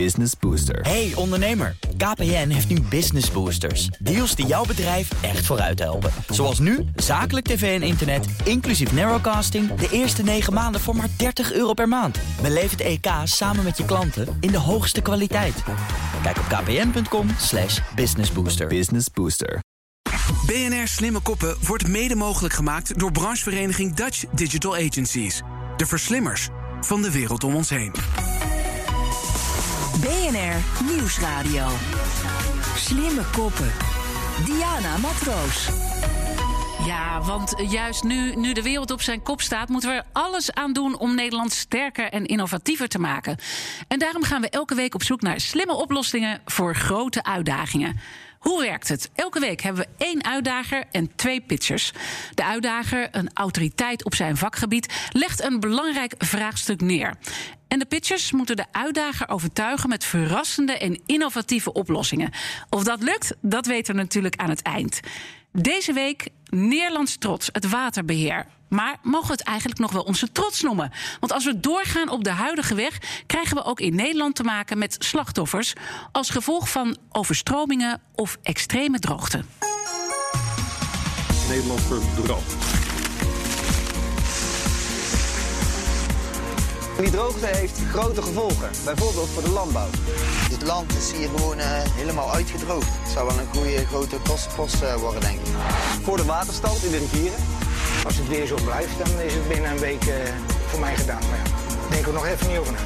Business Booster. Hey ondernemer, KPN heeft nu Business Boosters. Deals die jouw bedrijf echt vooruit helpen. Zoals nu, zakelijk tv en internet, inclusief narrowcasting... de eerste 9 maanden voor maar 30 euro per maand. Beleef het EK samen met je klanten in de hoogste kwaliteit. Kijk op kpn.com slash businessbooster. Business Booster. BNR Slimme Koppen wordt mede mogelijk gemaakt door branchevereniging Dutch Digital Agencies. De verslimmers van de wereld om ons heen. BNR Nieuwsradio. Slimme koppen. Diana Matroos. Ja, want juist nu, nu de wereld op zijn kop staat, moeten we er alles aan doen om Nederland sterker en innovatiever te maken. En daarom gaan we elke week op zoek naar slimme oplossingen voor grote uitdagingen. Hoe werkt het? Elke week hebben we één uitdager en twee pitchers. De uitdager, een autoriteit op zijn vakgebied, legt een belangrijk vraagstuk neer. En de pitchers moeten de uitdager overtuigen met verrassende en innovatieve oplossingen. Of dat lukt, dat weten we natuurlijk aan het eind. Deze week Nederlands trots, het waterbeheer. Maar mogen we het eigenlijk nog wel onze trots noemen? Want als we doorgaan op de huidige weg, krijgen we ook in Nederland te maken met slachtoffers als gevolg van overstromingen of extreme droogte. Nederland verdroogt. Die droogte heeft grote gevolgen, bijvoorbeeld voor de landbouw. Het land is hier gewoon uh, helemaal uitgedroogd. Het zou wel een goede grote kostenpost uh, worden, denk ik. Voor de waterstand in de rivieren. Als het weer zo blijft, dan is het binnen een week uh, voor mij gedaan. Maar ja, denk er nog even niet over na.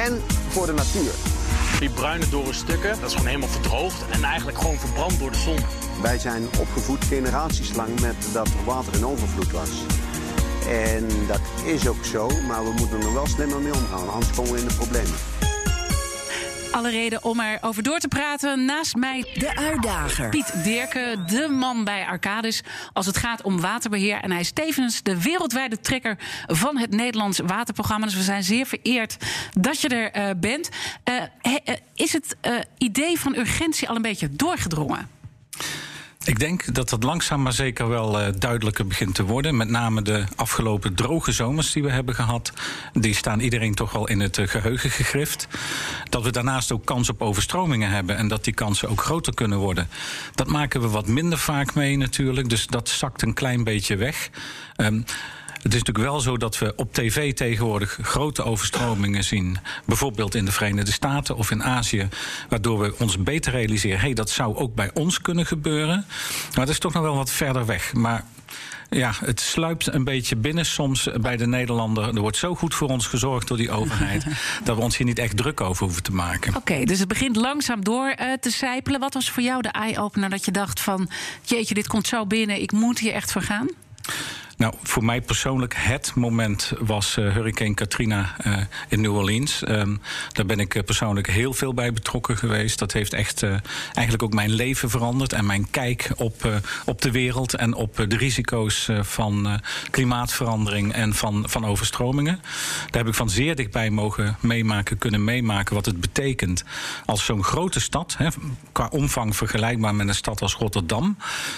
En voor de natuur. Die bruine dorre stukken, dat is gewoon helemaal verdroogd en eigenlijk gewoon verbrand door de zon. Wij zijn opgevoed generaties lang met dat er water in overvloed was. En dat is ook zo, maar we moeten er wel slimmer mee omgaan, anders komen we in de problemen. Alle reden om erover door te praten. Naast mij de uitdager. Piet Dirken, de man bij Arcadis als het gaat om waterbeheer. En hij is tevens de wereldwijde trekker van het Nederlands Waterprogramma. Dus we zijn zeer vereerd dat je er uh, bent. Uh, he, uh, is het idee van urgentie al een beetje doorgedrongen? Ik denk dat dat langzaam maar zeker wel uh, duidelijker begint te worden. Met name de afgelopen droge zomers die we hebben gehad. Die staan iedereen toch wel in het uh, geheugen gegrift. Dat we daarnaast ook kans op overstromingen hebben. En dat die kansen ook groter kunnen worden. Dat maken we wat minder vaak mee natuurlijk. Dus dat zakt een klein beetje weg. Um, het is natuurlijk wel zo dat we op tv tegenwoordig grote overstromingen zien. Bijvoorbeeld in de Verenigde Staten of in Azië. Waardoor we ons beter realiseren: hé, hey, dat zou ook bij ons kunnen gebeuren. Maar dat is toch nog wel wat verder weg. Maar ja, het sluipt een beetje binnen soms bij de Nederlander. Er wordt zo goed voor ons gezorgd door die overheid... dat we ons hier niet echt druk over hoeven te maken. Oké, okay, dus het begint langzaam door uh, te sijpelen. Wat was voor jou de eye-opener dat je dacht van... jeetje, dit komt zo binnen, ik moet hier echt voor gaan? Nou, voor mij persoonlijk het moment was uh, Hurricane Katrina uh, in New Orleans. Um, daar ben ik uh, persoonlijk heel veel bij betrokken geweest. Dat heeft echt eigenlijk ook mijn leven veranderd en mijn kijk op, op de wereld en op de risico's van klimaatverandering en van, van overstromingen. Daar heb ik van zeer dichtbij mogen meemaken, kunnen meemaken wat het betekent als zo'n grote stad, qua omvang vergelijkbaar met een stad als Rotterdam,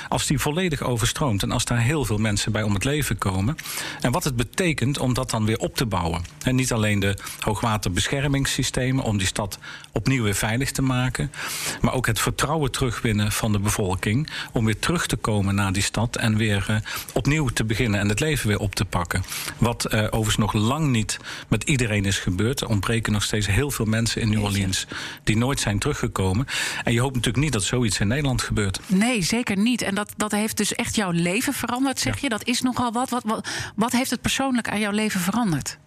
als die volledig overstroomt en als daar heel veel mensen bij om het leven komen. En wat het betekent om dat dan weer op te bouwen. En niet alleen de hoogwaterbeschermingssystemen om die stad opnieuw weer veilig te maken, maar ook het vertrouwen terugwinnen van de bevolking om weer terug te komen naar die stad en weer uh, opnieuw te beginnen en het leven weer op te pakken. Wat uh, overigens nog lang niet met iedereen is gebeurd. Er ontbreken nog steeds heel veel mensen in New Orleans die nooit zijn teruggekomen. En je hoopt natuurlijk niet dat zoiets in Nederland gebeurt. Nee, zeker niet. En dat, dat heeft dus echt jouw leven veranderd, zeg ja. je. Dat is nogal wat. Wat, wat. wat heeft het persoonlijk aan jouw leven veranderd?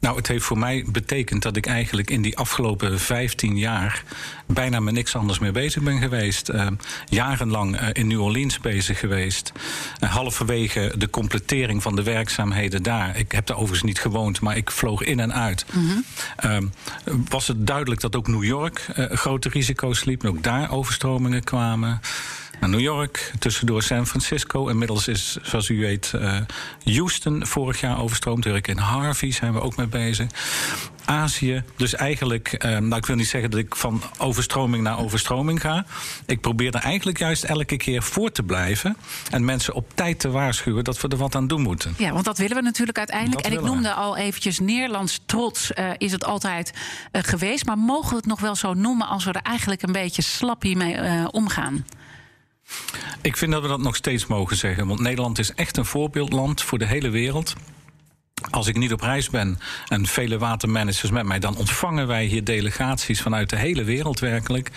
Nou, het heeft voor mij betekend dat ik eigenlijk in die afgelopen 15 jaar bijna met niks anders meer bezig ben geweest. Uh, jarenlang uh, in New Orleans bezig geweest. Uh, halverwege de completering van de werkzaamheden daar. Ik heb daar overigens niet gewoond, maar ik vloog in en uit. Mm -hmm. was het duidelijk dat ook New York grote risico's liep. En ook daar overstromingen kwamen. Naar New York, tussendoor San Francisco. Inmiddels is, zoals u weet, uh, Houston vorig jaar overstroomd. in Harvey zijn we ook mee bezig. Azië. Dus eigenlijk, eh, nou, ik wil niet zeggen dat ik van overstroming naar overstroming ga. Ik probeer er eigenlijk juist elke keer voor te blijven. En mensen op tijd te waarschuwen dat we er wat aan doen moeten. Ja, want dat willen we natuurlijk uiteindelijk. Dat en ik we. noemde al eventjes Nederlands trots eh, is het altijd eh, geweest. Maar mogen we het nog wel zo noemen als we er eigenlijk een beetje slappie mee eh, omgaan? Ik vind dat we dat nog steeds mogen zeggen. Want Nederland is echt een voorbeeldland voor de hele wereld. Als ik niet op reis ben en vele watermanagers met mij, dan ontvangen wij hier delegaties vanuit de hele wereld werkelijk.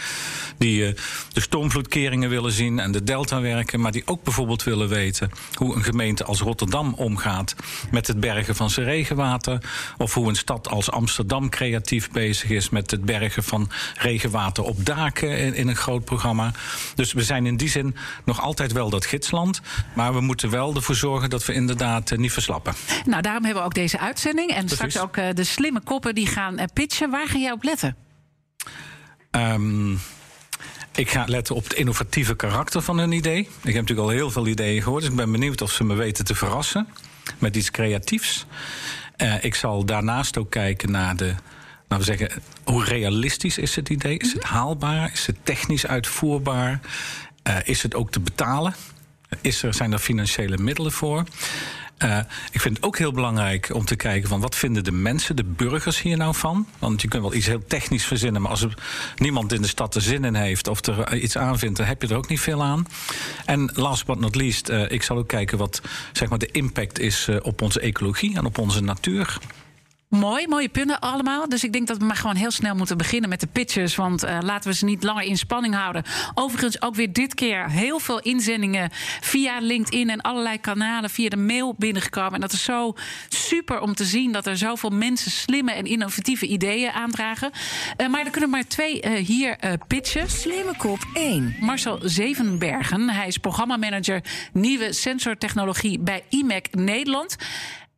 Die uh, de stormvloedkeringen willen zien en de delta werken, maar die ook bijvoorbeeld willen weten hoe een gemeente als Rotterdam omgaat met het bergen van zijn regenwater. Of hoe een stad als Amsterdam creatief bezig is met het bergen van regenwater op daken in, een groot programma. Dus we zijn in die zin nog altijd wel dat gidsland. Maar we moeten wel ervoor zorgen dat we inderdaad uh, niet verslappen. Nou, daarom hebben we ook deze uitzending. En Precies. straks ook uh, de slimme koppen die gaan uh, pitchen. Waar ga jij op letten? Um, ik ga letten op het innovatieve karakter van een idee. Ik heb natuurlijk al heel veel ideeën gehoord. Dus ik ben benieuwd of ze me weten te verrassen met iets creatiefs. Uh, ik zal daarnaast ook kijken naar de. Laten we zeggen, hoe realistisch is het idee? Is het haalbaar? Is het technisch uitvoerbaar? Uh, is het ook te betalen? Is er, zijn er financiële middelen voor? Uh, ik vind het ook heel belangrijk om te kijken van wat vinden de mensen, de burgers hier nou van? Want je kunt wel iets heel technisch verzinnen, maar als er niemand in de stad er zin in heeft of er iets aan vindt, dan heb je er ook niet veel aan. En last but not least, uh, ik zal ook kijken wat zeg maar, de impact is op onze ecologie en op onze natuur. Mooi, mooie punten allemaal. Dus ik denk dat we maar gewoon heel snel moeten beginnen met de pitches. Want uh, laten we ze niet langer in spanning houden. Overigens ook weer dit keer heel veel inzendingen via LinkedIn en allerlei kanalen via de mail binnengekomen. En dat is zo super om te zien dat er zoveel mensen slimme en innovatieve ideeën aandragen. Uh, maar er kunnen maar twee uh, hier pitchen. Slimme kop 1. Marcel Zevenbergen. Hij is programmamanager nieuwe sensortechnologie bij IMEC Nederland.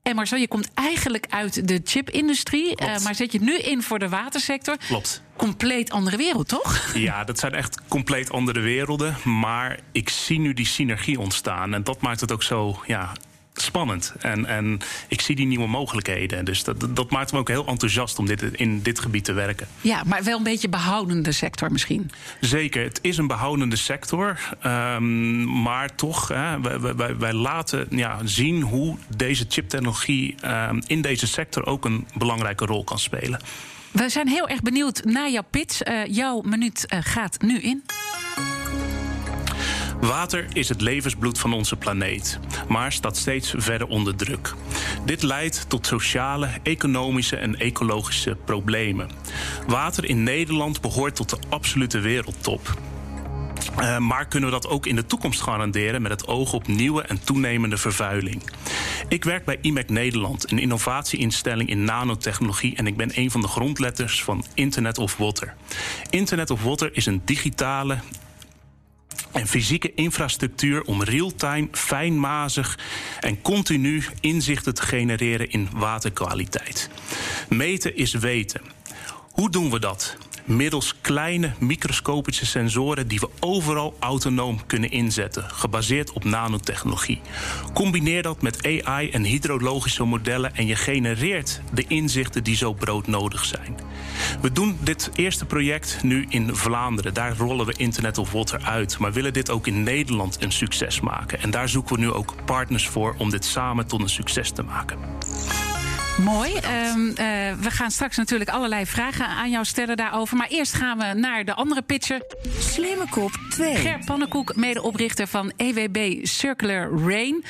En Marcel, je komt eigenlijk uit de chipindustrie, uh, maar zet je nu in voor de watersector. Klopt. Compleet andere wereld, toch? Ja, dat zijn echt compleet andere werelden. Maar ik zie nu die synergie ontstaan. En dat maakt het ook zo ja, spannend. En, en ik zie die nieuwe mogelijkheden. Dus dat, dat maakt me ook heel enthousiast om dit, in dit gebied te werken. Ja, maar wel een beetje behoudende sector misschien. Zeker, het is een behoudende sector. Um, maar toch, hè, wij, wij, wij, laten ja, zien hoe deze chiptechnologie um, in deze sector ook een belangrijke rol kan spelen. We zijn heel erg benieuwd naar jouw pitch. Uh, jouw minuut uh, gaat nu in. Water is het levensbloed van onze planeet, maar staat steeds verder onder druk. Dit leidt tot sociale, economische en ecologische problemen. Water in Nederland behoort tot de absolute wereldtop. Uh, maar kunnen we dat ook in de toekomst garanderen met het oog op nieuwe en toenemende vervuiling? Ik werk bij IMEC Nederland, een innovatieinstelling in nanotechnologie, en ik ben een van de grondletters van Internet of Water. Internet of Water is een digitale en fysieke infrastructuur om real-time, fijnmazig en continu inzichten te genereren in waterkwaliteit. Meten is weten. Hoe doen we dat? Middels kleine microscopische sensoren die we overal autonoom kunnen inzetten, gebaseerd op nanotechnologie. Combineer dat met AI en hydrologische modellen en je genereert de inzichten die zo broodnodig zijn. We doen dit eerste project nu in Vlaanderen. Daar rollen we Internet of Water uit, maar willen dit ook in Nederland een succes maken. En daar zoeken we nu ook partners voor om dit samen tot een succes te maken. Mooi. Um, uh, we gaan straks natuurlijk allerlei vragen aan jou stellen daarover. Maar eerst gaan we naar de andere pitcher. Slimme kop 2. Ger Pannenkoek, medeoprichter van EWB Circular Rain.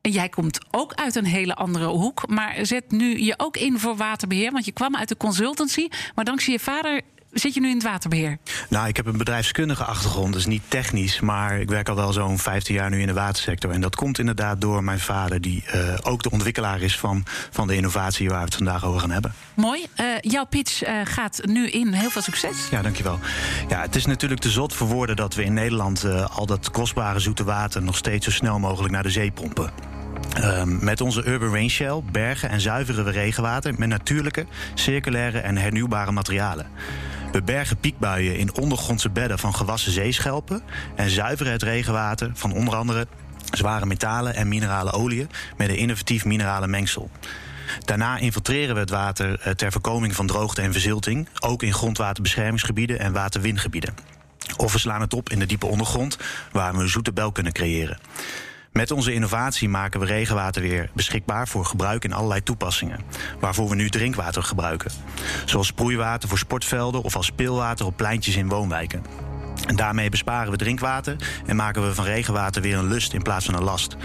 En jij komt ook uit een hele andere hoek. Maar zet nu je ook in voor waterbeheer. Want je kwam uit de consultancy. Maar dankzij je vader zit je nu in het waterbeheer? Nou, ik heb een bedrijfskundige achtergrond, dus niet technisch. Maar ik werk al wel zo'n 15 jaar nu in de watersector. En dat komt inderdaad door mijn vader, die uh, ook de ontwikkelaar is van, van de innovatie waar we het vandaag over gaan hebben. Mooi. Uh, jouw pitch uh, gaat nu in. Heel veel succes. Ja, dankjewel. Ja, het is natuurlijk te zot voor woorden dat we in Nederland al dat kostbare zoete water nog steeds zo snel mogelijk naar de zee pompen. Um, met onze Urban Rain Shell bergen en zuiveren we regenwater met natuurlijke, circulaire en hernieuwbare materialen. We bergen piekbuien in ondergrondse bedden van gewassen zeeschelpen en zuiveren het regenwater van onder andere zware metalen en minerale oliën met een innovatief minerale mengsel. Daarna infiltreren we het water eh, ter voorkoming van droogte en verzilting, ook in grondwaterbeschermingsgebieden en waterwindgebieden. Of we slaan het op in de diepe ondergrond, waar we een zoete bel kunnen creëren. Met onze innovatie maken we regenwater weer beschikbaar voor gebruik in allerlei toepassingen, waarvoor we nu drinkwater gebruiken. Zoals sproeiwater voor sportvelden of als speelwater op pleintjes in woonwijken. En daarmee besparen we drinkwater en maken we van regenwater weer een lust in plaats van een last.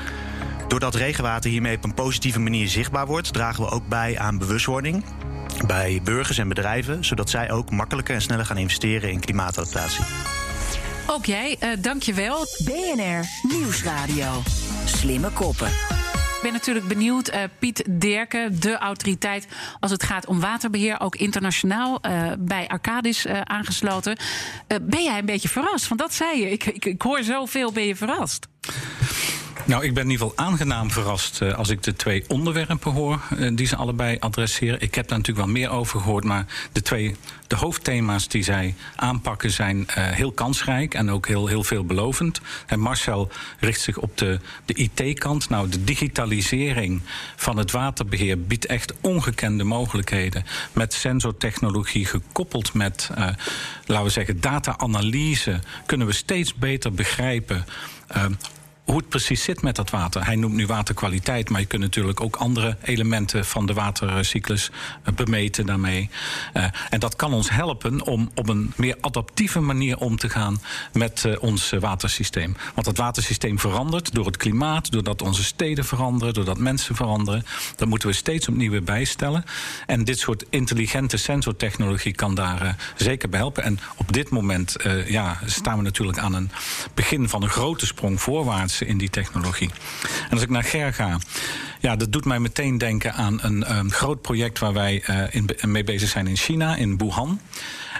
Doordat regenwater hiermee op een positieve manier zichtbaar wordt, dragen we ook bij aan bewustwording bij burgers en bedrijven, zodat zij ook makkelijker en sneller gaan investeren in klimaatadaptatie. Ook jij, uh, dank je wel. BNR Nieuwsradio. Slimme koppen. Ik ben natuurlijk benieuwd, uh, Piet Derken, de autoriteit als het gaat om waterbeheer, ook internationaal uh, bij Arcadis uh, aangesloten. ben jij een beetje verrast? Want dat zei je. Ik, ik, ik hoor zoveel, ben je verrast? Nou, ik ben in ieder geval aangenaam verrast uh, als ik de twee onderwerpen hoor uh, die ze allebei adresseren. Ik heb daar natuurlijk wel meer over gehoord, maar de twee de hoofdthema's die zij aanpakken zijn uh, heel kansrijk en ook heel, heel veelbelovend. En Marcel richt zich op de, de IT-kant. Nou, de digitalisering van het waterbeheer biedt echt ongekende mogelijkheden. Met sensortechnologie gekoppeld met, laten we zeggen, data-analyse kunnen we steeds beter begrijpen hoe het precies zit met dat water. Hij noemt nu waterkwaliteit, maar je kunt natuurlijk ook andere elementen van de watercyclus eh, bemeten daarmee. Uh, en dat kan ons helpen om op een meer adaptieve manier om te gaan met uh, ons watersysteem. Want dat watersysteem verandert door het klimaat, doordat onze steden veranderen, doordat mensen veranderen. Dat moeten we steeds opnieuw bijstellen. En dit soort intelligente sensortechnologie kan daar zeker bij helpen. En op dit moment ja, staan we natuurlijk aan een begin van een grote sprong voorwaarts in die technologie. En als ik naar Ger ga, ja, dat doet mij meteen denken aan een um, groot project waar wij uh, in, mee bezig zijn in China, in Wuhan.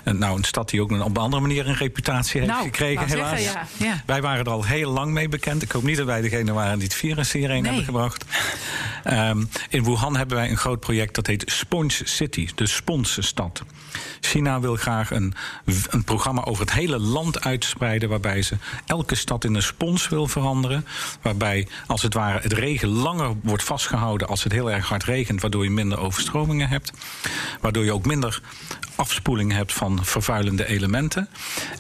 Nou, een stad die ook op een andere manier een reputatie heeft nou, gekregen, helaas. Zeggen, ja. Ja. Wij waren er al heel lang mee bekend. Ik hoop niet dat wij degene waren die het virus hierheen nee. hebben gebracht. Um, in Wuhan hebben wij een groot project dat heet Sponge City, de sponsstad. China wil graag een, een programma over het hele land uitspreiden, waarbij ze elke stad in een spons wil veranderen. Waarbij, als het ware, het regen langer wordt vastgehouden als het heel erg hard regent, waardoor je minder overstromingen hebt. Waardoor je ook minder afspoeling hebt van vervuilende elementen.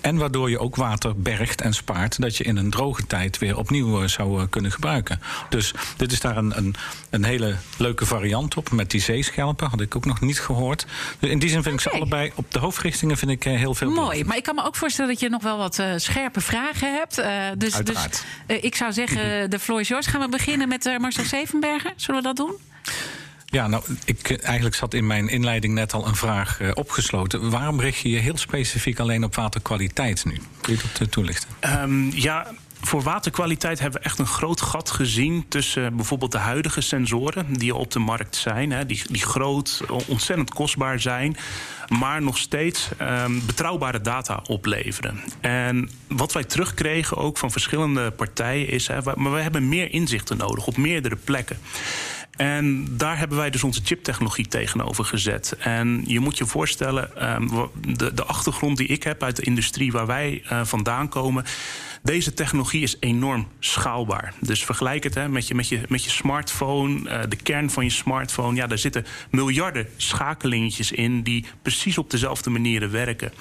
En waardoor je ook water bergt en spaart, dat je in een droge tijd weer opnieuw zou kunnen gebruiken. Dus dit is daar een, een, een hele leuke variant op. Met die zeeschelpen had ik ook nog niet gehoord. Dus in die zin vind ik ze allebei op de hoofdrichtingen vind ik heel veel. Mooi, belangrijk. maar ik kan me ook voorstellen dat je nog wel wat uh, scherpe vragen hebt. Uh, dus dus uh, ik zou zeggen, de floor is yours. Gaan we beginnen met Marcel Zevenberger? Zullen we dat doen? Ja, nou, ik, eigenlijk zat in mijn inleiding net al een vraag uh, opgesloten. Waarom richt je je heel specifiek alleen op waterkwaliteit nu? Kun je dat uh, toelichten? Um, ja, voor waterkwaliteit hebben we echt een groot gat gezien tussen bijvoorbeeld de huidige sensoren die op de markt zijn, hè, die, die groot, ontzettend kostbaar zijn, maar nog steeds um, betrouwbare data opleveren. En wat wij terugkregen ook van verschillende partijen is, hè, maar we hebben meer inzichten nodig op meerdere plekken. En daar hebben wij dus onze chiptechnologie tegenover gezet. En je moet je voorstellen, um, de, achtergrond die ik heb uit de industrie waar wij uh, vandaan komen. Deze technologie is enorm schaalbaar. Dus vergelijk het hè, met, je, met, je, met je smartphone, uh, de kern van je smartphone. Ja, daar zitten miljarden schakelingetjes in die precies op dezelfde manieren werken.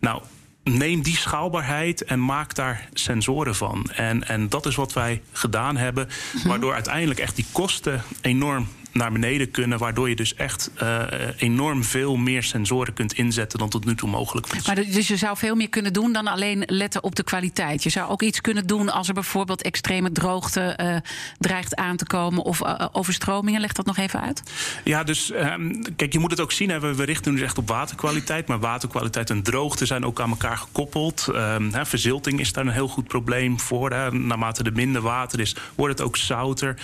Nou, neem die schaalbaarheid en maak daar sensoren van. En, en dat is wat wij gedaan hebben, waardoor uiteindelijk echt die kosten enorm naar beneden kunnen. Waardoor je dus echt uh, enorm veel meer sensoren kunt inzetten dan tot nu toe mogelijk was. Maar dus je zou veel meer kunnen doen dan alleen letten op de kwaliteit. Je zou ook iets kunnen doen als er bijvoorbeeld extreme droogte uh, dreigt aan te komen of uh, overstromingen. Leg dat nog even uit. Ja, dus um, kijk, je moet het ook zien. Hè. We, richten dus echt op waterkwaliteit. Maar waterkwaliteit en droogte zijn ook aan elkaar gekoppeld. Um, hè, verzilting is daar een heel goed probleem voor. Hè. Naarmate er minder water is, wordt het ook zouter.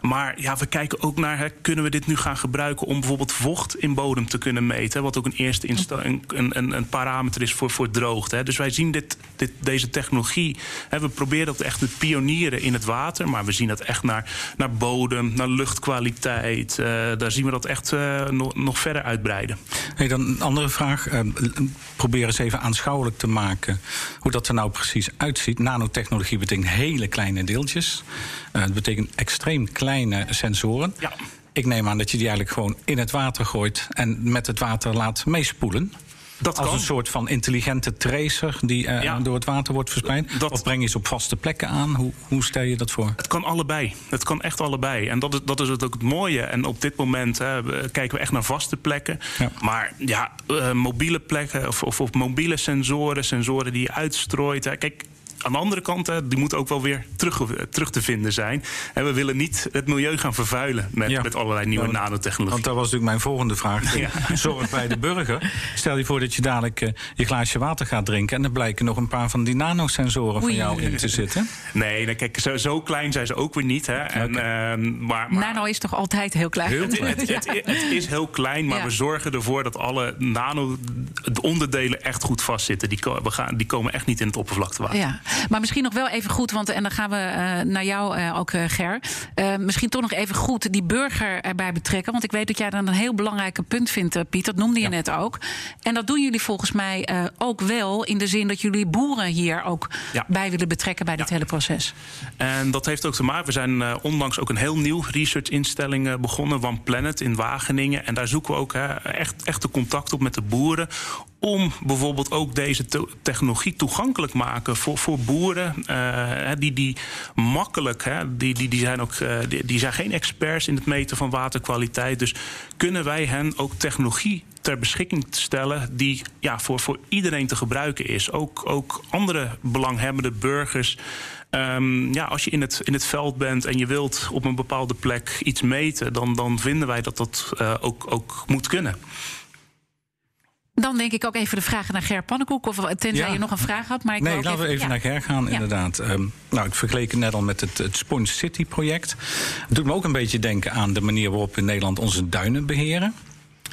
Maar ja, we kijken ook naar hè, kunnen we dit nu gaan gebruiken om bijvoorbeeld vocht in bodem te kunnen meten. Wat ook een eerste een, een, een, parameter is voor, voor droogte. Hè. Dus wij zien dit, dit, deze technologie. Hè, we proberen dat echt te pionieren in het water. Maar we zien dat echt naar, naar bodem, naar luchtkwaliteit. Uh, daar zien we dat echt uh, nog, nog verder uitbreiden. Hey, dan een andere vraag. Uh, probeer eens even aanschouwelijk te maken hoe dat er nou precies uitziet. Nanotechnologie betekent hele kleine deeltjes. Het betekent extreem kleine sensoren. Ja. Ik neem aan dat je die eigenlijk gewoon in het water gooit en met het water laat meespoelen. Dat Als een soort van intelligente tracer die uh, door het water wordt verspreid? Dat, of breng je ze op vaste plekken aan? Hoe, hoe, stel je dat voor? Het kan allebei. Het kan echt allebei. En dat is, dat is het ook het mooie. En op dit moment kijken we echt naar vaste plekken. Ja. Maar ja, uh, mobiele plekken of, of, of, mobiele sensoren, sensoren die je uitstrooit. Hè. Kijk, aan de andere kant, die moet ook wel weer terug, terug te vinden zijn. En we willen niet het milieu gaan vervuilen met, met allerlei nieuwe nanotechnologie. Want dat was natuurlijk mijn volgende vraag. Ja. Zorg bij de burger. Stel je voor dat je dadelijk uh, je glaasje water gaat drinken... en er blijken nog een paar van die nanosensoren van jou in te zitten. Nee, nou, kijk, zo, zo, klein zijn ze ook weer niet. Hè. En, uh, maar, maar, Nano is toch altijd heel klein? Heel, het, het, het, het, is heel klein, maar we zorgen ervoor dat alle nano-onderdelen echt goed vastzitten. Die, we gaan, die komen echt niet in het oppervlaktewater. Ja. Maar misschien nog wel even goed, want en dan gaan we uh, naar jou uh, ook, uh, Ger. misschien toch nog even goed die burger erbij betrekken. Want ik weet dat jij dan een heel belangrijk punt vindt, Piet. Dat noemde je net ook. En dat doen jullie volgens mij ook wel in de zin dat jullie boeren hier ook ja. bij willen betrekken bij dit hele proces. En dat heeft ook te maken. We zijn onlangs ook een heel nieuw research-instelling begonnen, One Planet in Wageningen. En daar zoeken we ook echt, echt de contact op met de boeren om bijvoorbeeld ook deze technologie toegankelijk maken voor, voor boeren. Uh, die, die makkelijk, hè, die, die, die, zijn ook, uh, die, zijn geen experts in het meten van waterkwaliteit. Dus kunnen wij hen ook technologie ter beschikking stellen die ja, voor, voor iedereen te gebruiken is. Ook, ook andere belanghebbende burgers. Um, ja, als je in het, in het veld bent en je wilt op een bepaalde plek iets meten, dan, dan vinden wij dat dat uh, ook, ook moet kunnen. Dan denk ik ook even de vraag naar Ger Pannenkoek. Of tenzij je nog een vraag had. Maar ik nee, laten we even naar Ger gaan, inderdaad. Um, nou, ik vergeleek het net al met het, het Sponge City-project. Het doet me ook een beetje denken aan de manier waarop we in Nederland onze duinen beheren.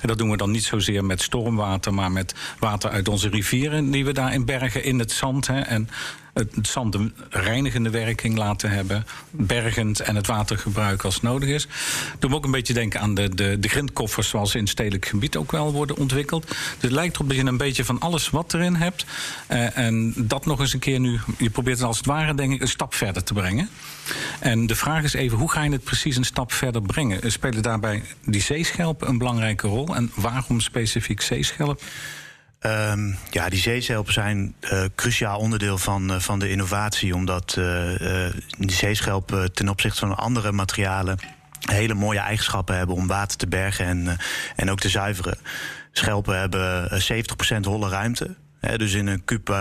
En dat doen we dan niet zozeer met stormwater, maar met water uit onze rivieren die we daar in bergen in het zand. Hè, en het zand een reinigende werking laten hebben, bergend en het water gebruiken als nodig is. Doe me ook een beetje denken aan de, de, de grindkoffers zoals ze in stedelijk gebied ook wel worden ontwikkeld. Dus het lijkt erop dat je een beetje van alles wat erin hebt. Uh, en dat nog eens een keer nu, je probeert het als het ware denk ik een stap verder te brengen. En de vraag is even, hoe ga je het precies een stap verder brengen? Spelen daarbij die zeeschelpen een belangrijke rol? En waarom specifiek zeeschelp? Um, ja, die zeeschelpen zijn uh, cruciaal onderdeel van, uh, van de innovatie, omdat uh, die zeeschelpen ten opzichte van andere materialen hele mooie eigenschappen hebben om water te bergen en, en ook te zuiveren. Schelpen hebben 70% holle ruimte. Hè, dus in een kuub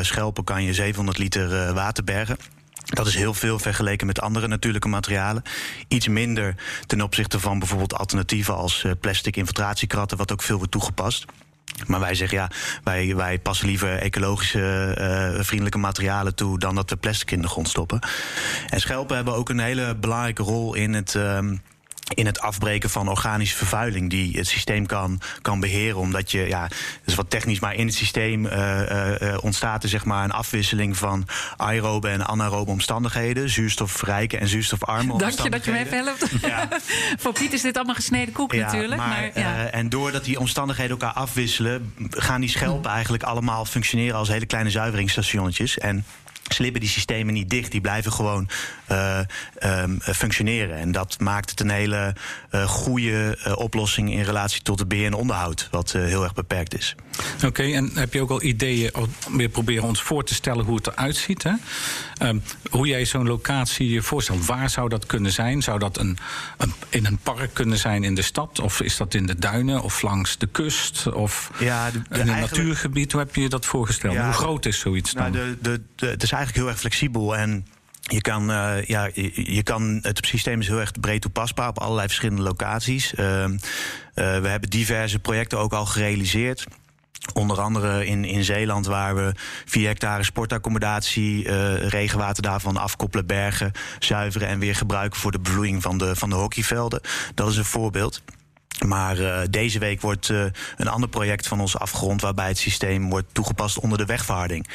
schelpen kan je 700 liter water bergen. Dat is heel veel vergeleken met andere natuurlijke materialen. Iets minder ten opzichte van bijvoorbeeld alternatieven als plastic infiltratiekratten, wat ook veel wordt toegepast. Maar wij zeggen ja, wij, wij passen liever ecologische uh, vriendelijke materialen toe dan dat we plastic in de grond stoppen. En schelpen hebben ook een hele belangrijke rol in het. Uh, in het afbreken van organische vervuiling die het systeem kan, kan beheren. Omdat je, ja, dat is wat technisch, maar in het systeem uh, uh, ontstaat er zeg maar een afwisseling van aerobe en anaerobe omstandigheden. Zuurstofrijke en zuurstofarme Dank je dat je me even helpt. Ja. Voor Piet is dit allemaal gesneden koek ja, natuurlijk. Maar, maar ja. en doordat die omstandigheden elkaar afwisselen, gaan die schelpen eigenlijk allemaal functioneren als hele kleine zuiveringsstationnetjes. En slippen die systemen niet dicht. Die blijven gewoon uh, um, functioneren. En dat maakt het een hele uh, goede uh, oplossing in relatie tot het beheer en onderhoud, wat heel erg beperkt is. Oké, okay, en heb je ook al ideeën om weer proberen ons voor te stellen hoe het eruit ziet? Hè? Um, hoe jij zo'n locatie je voorstelt, waar zou dat kunnen zijn? Zou dat een, een, in een park kunnen zijn in de stad? Of is dat in de duinen of langs de kust? Of ja, de, de in een natuurgebied? Hoe heb je je dat voorgesteld? Ja, hoe groot is zoiets dan? Nou, de, de, is eigenlijk heel erg flexibel en je kan, uh, ja, je, kan, het systeem is heel erg breed toepasbaar op allerlei verschillende locaties. Uh, uh, we hebben diverse projecten ook al gerealiseerd. Onder andere in, in Zeeland, waar we 4 hectare sportaccommodatie, uh, regenwater daarvan afkoppelen, bergen, zuiveren en weer gebruiken voor de bevloeiing van de, van de hockeyvelden. Dat is een voorbeeld. Maar uh, deze week wordt uh, een ander project van ons afgerond... waarbij het systeem wordt toegepast onder de wegverharding.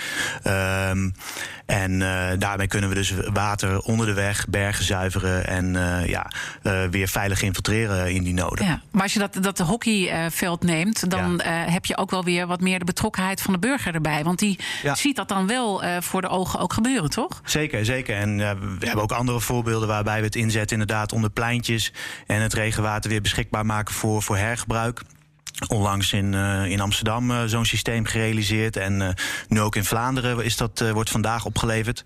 Um, en uh, daarmee kunnen we dus water onder de weg, bergen zuiveren... en ja, weer veilig infiltreren in die noden. Ja, maar als je dat, dat hockeyveld neemt... dan ja. heb je ook wel weer wat meer de betrokkenheid van de burger erbij. Want die ja. ziet dat dan wel voor de ogen ook gebeuren, toch? Zeker, zeker. En we hebben ook andere voorbeelden waarbij we het inzetten... inderdaad onder pleintjes en het regenwater weer beschikbaar maken voor, voor hergebruik. Onlangs in, uh, in Amsterdam uh, zo'n systeem gerealiseerd. En uh, nu ook in Vlaanderen is dat, wordt vandaag opgeleverd.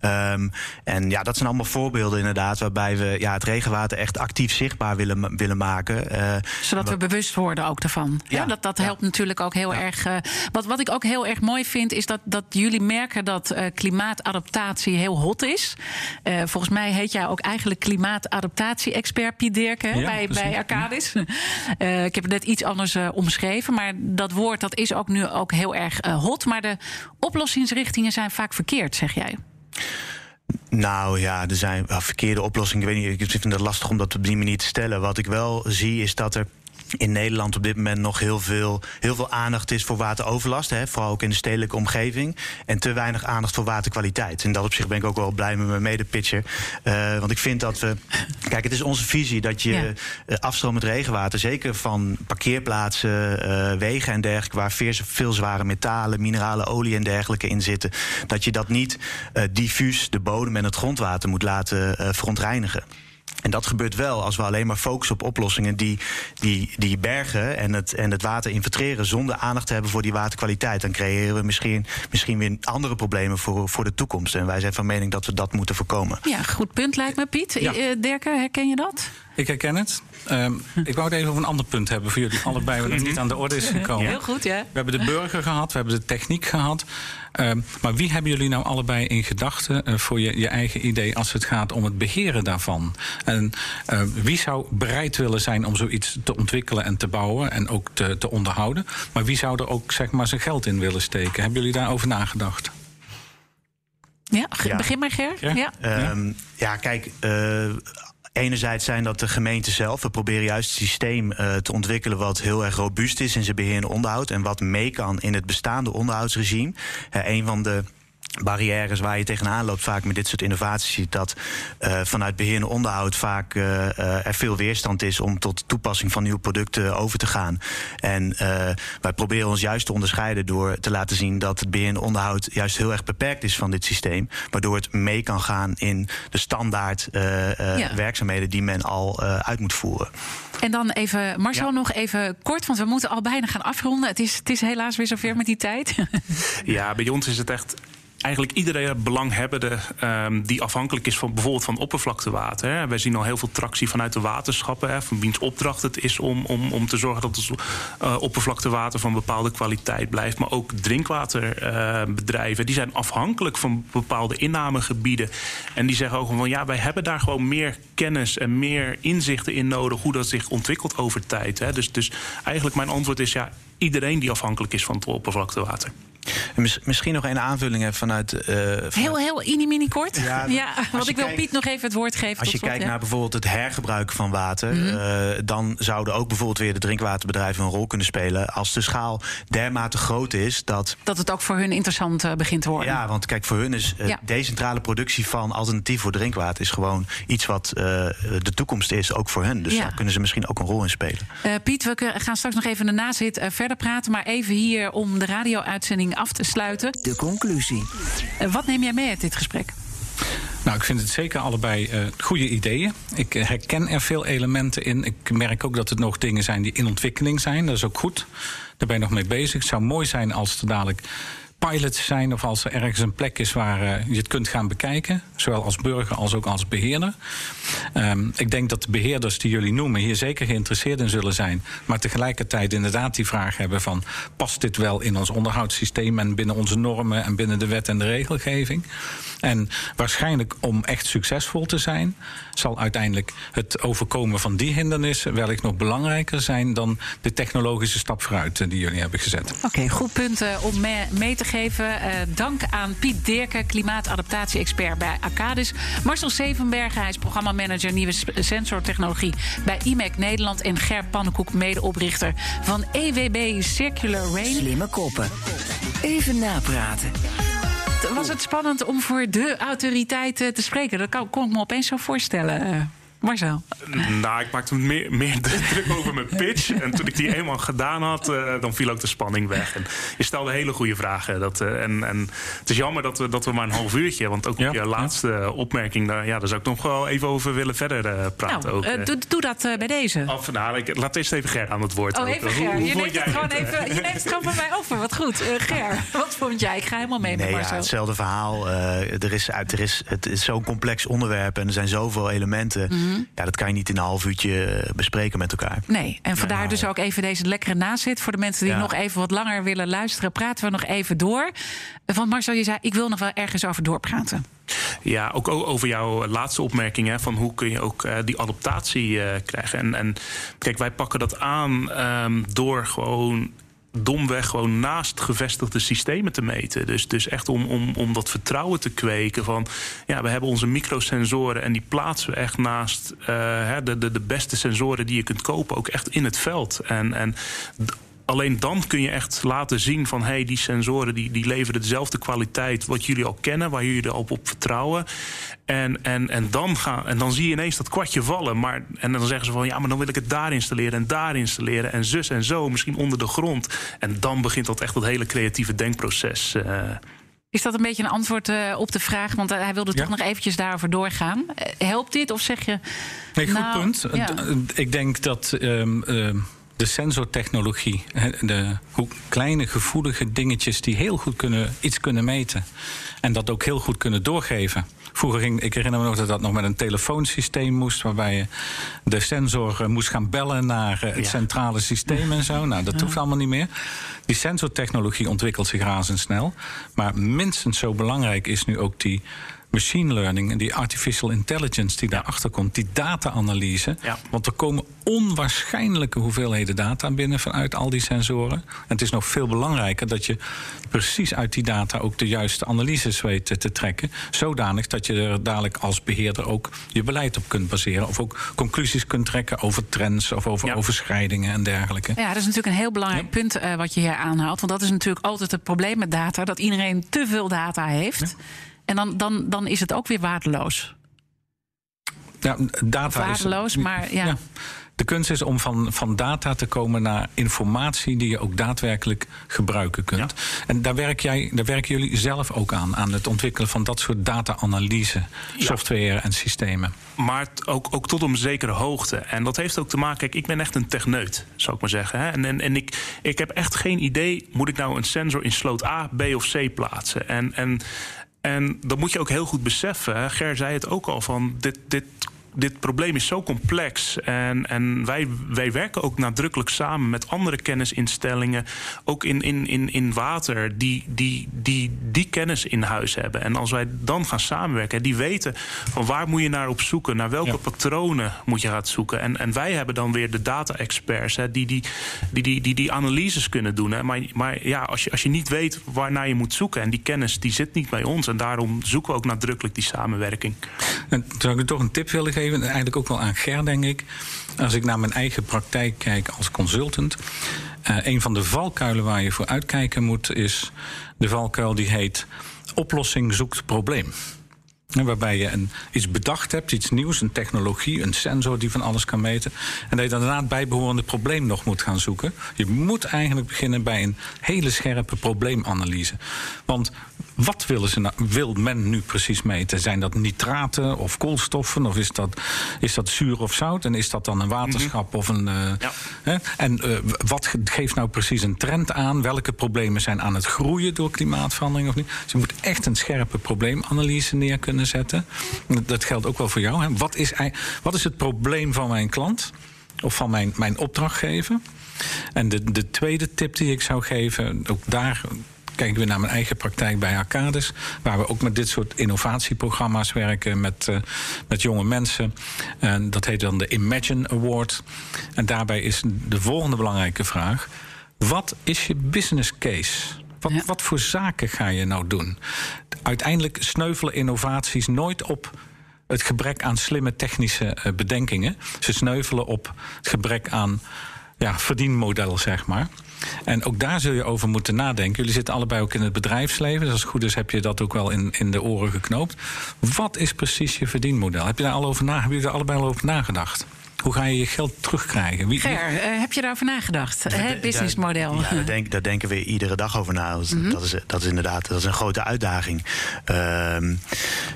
Um, en ja, dat zijn allemaal voorbeelden inderdaad... waarbij we ja, het regenwater echt actief zichtbaar willen, willen maken. Zodat we bewust worden ook ervan. Ja, ja dat dat helpt natuurlijk ook heel erg. wat, wat ik ook heel erg mooi vind... is dat, dat jullie merken dat klimaatadaptatie heel hot is. volgens mij heet jij ook eigenlijk klimaatadaptatie-expert, Piet Dirken... bij, bij Arcadis. ik heb het net iets anders uh, omschreven. Maar dat woord dat is ook nu ook heel erg uh, hot. Maar de oplossingsrichtingen zijn vaak verkeerd, zeg jij. Nou ja, er zijn verkeerde oplossingen. Ik weet niet, ik vind het lastig om dat op die manier te stellen. Wat ik wel zie is dat er in Nederland op dit moment nog heel veel, heel veel aandacht is voor wateroverlast. Hè, vooral ook in de stedelijke omgeving. En te weinig aandacht voor waterkwaliteit. En dat op zich ben ik ook wel blij met mijn medepitcher. Uh, want ik vind dat we. Kijk, het is onze visie dat je ja. uh, afstroom met regenwater, zeker van parkeerplaatsen, uh, wegen en dergelijke, waar veel, veel zware metalen, mineralen, olie en dergelijke in zitten, dat je dat niet diffuus de bodem en het grondwater moet laten verontreinigen. En dat gebeurt wel als we alleen maar focussen op oplossingen die, die, die bergen en het, en het water infiltreren zonder aandacht te hebben voor die waterkwaliteit. Dan creëren we misschien, misschien weer andere problemen voor, voor de toekomst. En wij zijn van mening dat we dat moeten voorkomen. Ja, goed punt lijkt me, Piet. Ja. Dirke, herken je dat? Ik herken het. Um, ik wou het even over een ander punt hebben voor jullie allebei, wat niet aan de orde is gekomen. Heel goed, ja. We hebben de burger gehad, we hebben de techniek gehad. Um, maar wie hebben jullie nou allebei in gedachten uh, voor je, je eigen idee als het gaat om het beheren daarvan? En uh, wie zou bereid willen zijn om zoiets te ontwikkelen en te bouwen en ook te, te onderhouden? Maar wie zou er ook zeg maar, zijn geld in willen steken? Hebben jullie daarover nagedacht? Ja, ja. begin maar Ger. Ja, ja. Um, ja kijk, uh, Enerzijds zijn dat de gemeenten zelf. We proberen juist het systeem uh, te ontwikkelen wat heel erg robuust is in zijn beheer en onderhoud. En wat mee kan in het bestaande onderhoudsregime. Uh, een van de barrières waar je tegenaan loopt vaak met dit soort innovaties ziet dat uh, vanuit beheer en onderhoud vaak uh, uh, er veel weerstand is om tot toepassing van nieuwe producten over te gaan. En wij proberen ons juist te onderscheiden door te laten zien dat het beheer en onderhoud juist heel erg beperkt is van dit systeem, waardoor het mee kan gaan in de standaard ja. werkzaamheden die men al uit moet voeren. En dan even, Marcel, ja. nog even kort, want we moeten al bijna gaan afronden. Het is, het is helaas weer zover met die tijd. Ja, bij ons is het echt eigenlijk iedere belanghebbende um, die afhankelijk is van bijvoorbeeld van oppervlaktewater. Hè. Wij zien al heel veel tractie vanuit de waterschappen, hè, van wiens opdracht het is om, om, om te zorgen dat het uh, oppervlaktewater van bepaalde kwaliteit blijft. Maar ook drinkwaterbedrijven, uh, die zijn afhankelijk van bepaalde innamegebieden. En die zeggen ook van ja, wij hebben daar gewoon meer kennis en meer inzichten in nodig hoe dat zich ontwikkelt over tijd. Hè. Dus, dus eigenlijk mijn antwoord is ja, iedereen die afhankelijk is van het oppervlaktewater. Mis, misschien nog een aanvulling vanuit, uh, vanuit. Heel, heel mini-mini kort. Ja, ja want ik wil Piet nog even het woord geven. Als je kijkt ja. naar bijvoorbeeld het hergebruik van water, mm -hmm. uh, dan zouden ook bijvoorbeeld weer de drinkwaterbedrijven een rol kunnen spelen. Als de schaal dermate groot is dat. Dat het ook voor hun interessant uh, begint te worden. Ja, want kijk, voor hun is ja. decentrale productie van alternatief voor drinkwater is gewoon iets wat de toekomst is, ook voor hun. Dus ja. daar kunnen ze misschien ook een rol in spelen. Piet, we gaan straks nog even daarna zit verder praten. Maar even hier om de radio-uitzending af te sluiten. De conclusie. Uh, wat neem jij mee uit dit gesprek? Nou, ik vind het zeker allebei uh, goede ideeën. Ik uh, herken er veel elementen in. Ik merk ook dat het nog dingen zijn die in ontwikkeling zijn. Dat is ook goed. Daar ben je nog mee bezig. Het zou mooi zijn als er dadelijk pilots zijn of als er ergens een plek is waar uh, je het kunt gaan bekijken, zowel als burger als ook als beheerder. Um, ik denk dat de beheerders die jullie noemen hier zeker geïnteresseerd in zullen zijn, maar tegelijkertijd inderdaad die vraag hebben van past dit wel in ons onderhoudssysteem en binnen onze normen en binnen de wet en de regelgeving? En waarschijnlijk om echt succesvol te zijn, zal uiteindelijk het overkomen van die hindernissen wellicht nog belangrijker zijn dan de technologische stap vooruit eh, die jullie hebben gezet. Oké, goed punt uh, om mee, te geven. Uh, dank aan Piet Dirken, klimaatadaptatie-expert bij Arcadis. Marcel Zevenbergen, hij is programmamanager nieuwe sensortechnologie bij IMEC Nederland. En Ger Pannenkoek, medeoprichter van EWB Circular Rain. Slimme koppen. Even napraten. Was het spannend om voor de autoriteiten te spreken? Dat kon ik me opeens zo voorstellen. Marcel? Nou, ik maakte meer, meer druk over mijn pitch. En toen ik die eenmaal gedaan had, uh, dan viel ook de spanning weg. En je stelde hele goede vragen. Dat, uh, en, en het is jammer dat we, dat we maar een half uurtje... want ook ja, je laatste ja. opmerking, daar, ja, daar zou ik nog wel even over willen verder uh, praten. Nou, ook, doe, doe, dat bij deze. Af, nou, ik, laat eerst even Ger aan het woord. Oh, even Ger. Hoe, hoe je, neemt het gewoon even, je neemt het gewoon van mij over. Wat goed. Ger, wat vond jij? Ik ga helemaal mee nee, met Marcel. Ja, hetzelfde verhaal. er is, er is, het is zo'n complex onderwerp en er zijn zoveel elementen. Mm -hmm. Ja, dat kan je niet in een half uurtje bespreken met elkaar. Nee, en vandaar ja, dus ook even deze lekkere nazit. Voor de mensen die ja. nog even wat langer willen luisteren, praten we nog even door. Want Marcel, je zei, ik wil nog wel ergens over doorpraten. Ja, ook over jouw laatste opmerking. Hè, van hoe kun je ook uh, die adaptatie uh, krijgen. En, en kijk, wij pakken dat aan um, door gewoon domweg gewoon naast gevestigde systemen te meten. Dus, dus echt om, om, om dat vertrouwen te kweken van... ja, we hebben onze microsensoren en die plaatsen we echt naast uh, de, de, de beste sensoren die je kunt kopen... ook echt in het veld. En, en alleen dan kun je echt laten zien van... hé, hey, die sensoren die, die leveren dezelfde kwaliteit wat jullie al kennen... waar jullie al op vertrouwen. En, en, en, dan gaan, en dan zie je ineens dat kwartje vallen. Maar, en dan zeggen ze van, ja, maar dan wil ik het daar installeren... en daar installeren en zus en zo, misschien onder de grond. En dan begint dat echt dat hele creatieve denkproces... Uh, is dat een beetje een antwoord uh, op de vraag? Want uh, hij wilde ja. toch nog eventjes daarover doorgaan. Uh, helpt dit of zeg je... Nee, goed nou, punt. Ja. Ik denk dat... Um, um, de sensortechnologie, de hoe kleine gevoelige dingetjes die heel goed kunnen, iets kunnen meten en dat ook heel goed kunnen doorgeven. Vroeger ging, ik herinner me nog dat dat nog met een telefoonsysteem moest, waarbij je de sensor moest gaan bellen naar het ja. centrale systeem en zo. Nou, dat hoeft allemaal niet meer. Die sensortechnologie ontwikkelt zich razendsnel, maar minstens zo belangrijk is nu ook die machine learning en die artificial intelligence die daarachter komt, die data-analyse. Ja. Want er komen onwaarschijnlijke hoeveelheden data binnen vanuit al die sensoren. En het is nog veel belangrijker dat je precies uit die data ook de juiste analyses weet te trekken. Zodanig dat je er dadelijk als beheerder ook je beleid op kunt baseren. Of ook conclusies kunt trekken over trends of over ja. overschrijdingen en dergelijke. Ja, dat is natuurlijk een heel belangrijk ja. punt uh, wat je hier aanhaalt. Want dat is natuurlijk altijd het probleem met data: dat iedereen te veel data heeft. En dan, dan, dan is het ook weer waardeloos. Ja, data waardeloos, is, maar ja. ja. De kunst is om van, van data te komen naar informatie die je ook daadwerkelijk gebruiken kunt. Ja. En daar, werk jij, daar werken jullie zelf ook aan, aan het ontwikkelen van dat soort data-analyse, ja. software en systemen. Maar ook, ook tot een zekere hoogte. En dat heeft ook te maken, kijk, ik ben echt een techneut, zou ik maar zeggen. Hè? En, en, en ik, ik heb echt geen idee, moet ik nou een sensor in sloot A, B of C plaatsen? En, en en dat moet je ook heel goed beseffen. Ger zei het ook al van dit, dit dit probleem is zo complex. En, en wij, wij werken ook nadrukkelijk samen met andere kennisinstellingen, ook in, in, in, in water, die, die, die die kennis in huis hebben. En als wij dan gaan samenwerken, die weten van waar moet je naar op zoeken, naar welke ja. patronen moet je gaan zoeken. En, en wij hebben dan weer de data-experts die die, die, die, die, die analyses kunnen doen. Hè. Maar, maar ja, als je, als je niet weet waarnaar je moet zoeken, en die kennis die zit niet bij ons, en daarom zoeken we ook nadrukkelijk die samenwerking. En zou ik er toch een tip willen geven? Eigenlijk ook wel aan Ger, denk ik. Als ik naar mijn eigen praktijk kijk als consultant. Uh, een van de valkuilen waar je voor uitkijken moet, is de valkuil die heet oplossing zoekt probleem. Waarbij je een, iets bedacht hebt, iets nieuws, een technologie, een sensor die van alles kan meten. En dat je daarna het bijbehorende probleem nog moet gaan zoeken. Je moet eigenlijk beginnen bij een hele scherpe probleemanalyse. Want wat willen ze nou, wil men nu precies meten? Zijn dat nitraten of koolstoffen? Of is dat, is dat zuur of zout? En is dat dan een waterschap of een. Uh, hè? En uh, wat geeft nou precies een trend aan? Welke problemen zijn aan het groeien door klimaatverandering of niet? Dus je moet echt een scherpe probleemanalyse neer kunnen zetten. Dat geldt ook wel voor jou. Hè? Wat, is, wat is het probleem van mijn klant? Of van mijn, mijn opdrachtgever? En de, de tweede tip die ik zou geven, ook daar kijk ik weer naar mijn eigen praktijk bij Arcades, waar we ook met dit soort innovatieprogramma's werken met, uh, met jonge mensen. En dat heet dan de Imagine Award. En daarbij is de volgende belangrijke vraag: wat is je business case? Wat, ja. wat voor zaken ga je nou doen? Uiteindelijk sneuvelen innovaties nooit op het gebrek aan slimme technische uh, bedenkingen. Ze sneuvelen op het gebrek aan ja, verdienmodel, zeg maar. En ook daar zul je over moeten nadenken. Jullie zitten allebei ook in het bedrijfsleven. Dus als het goed is, heb je dat ook wel in, in de oren geknoopt. Wat is precies je verdienmodel? Heb je daar al over na, hebben jullie er allebei al over nagedacht? Hoe ga je je geld terugkrijgen? Wie, Ger, uh, heb je daarover nagedacht? Het businessmodel. Ja, daar, denk, daar, denken we iedere dag over na. Dat, mm -hmm. dat, is, dat is inderdaad dat is een grote uitdaging. Uh,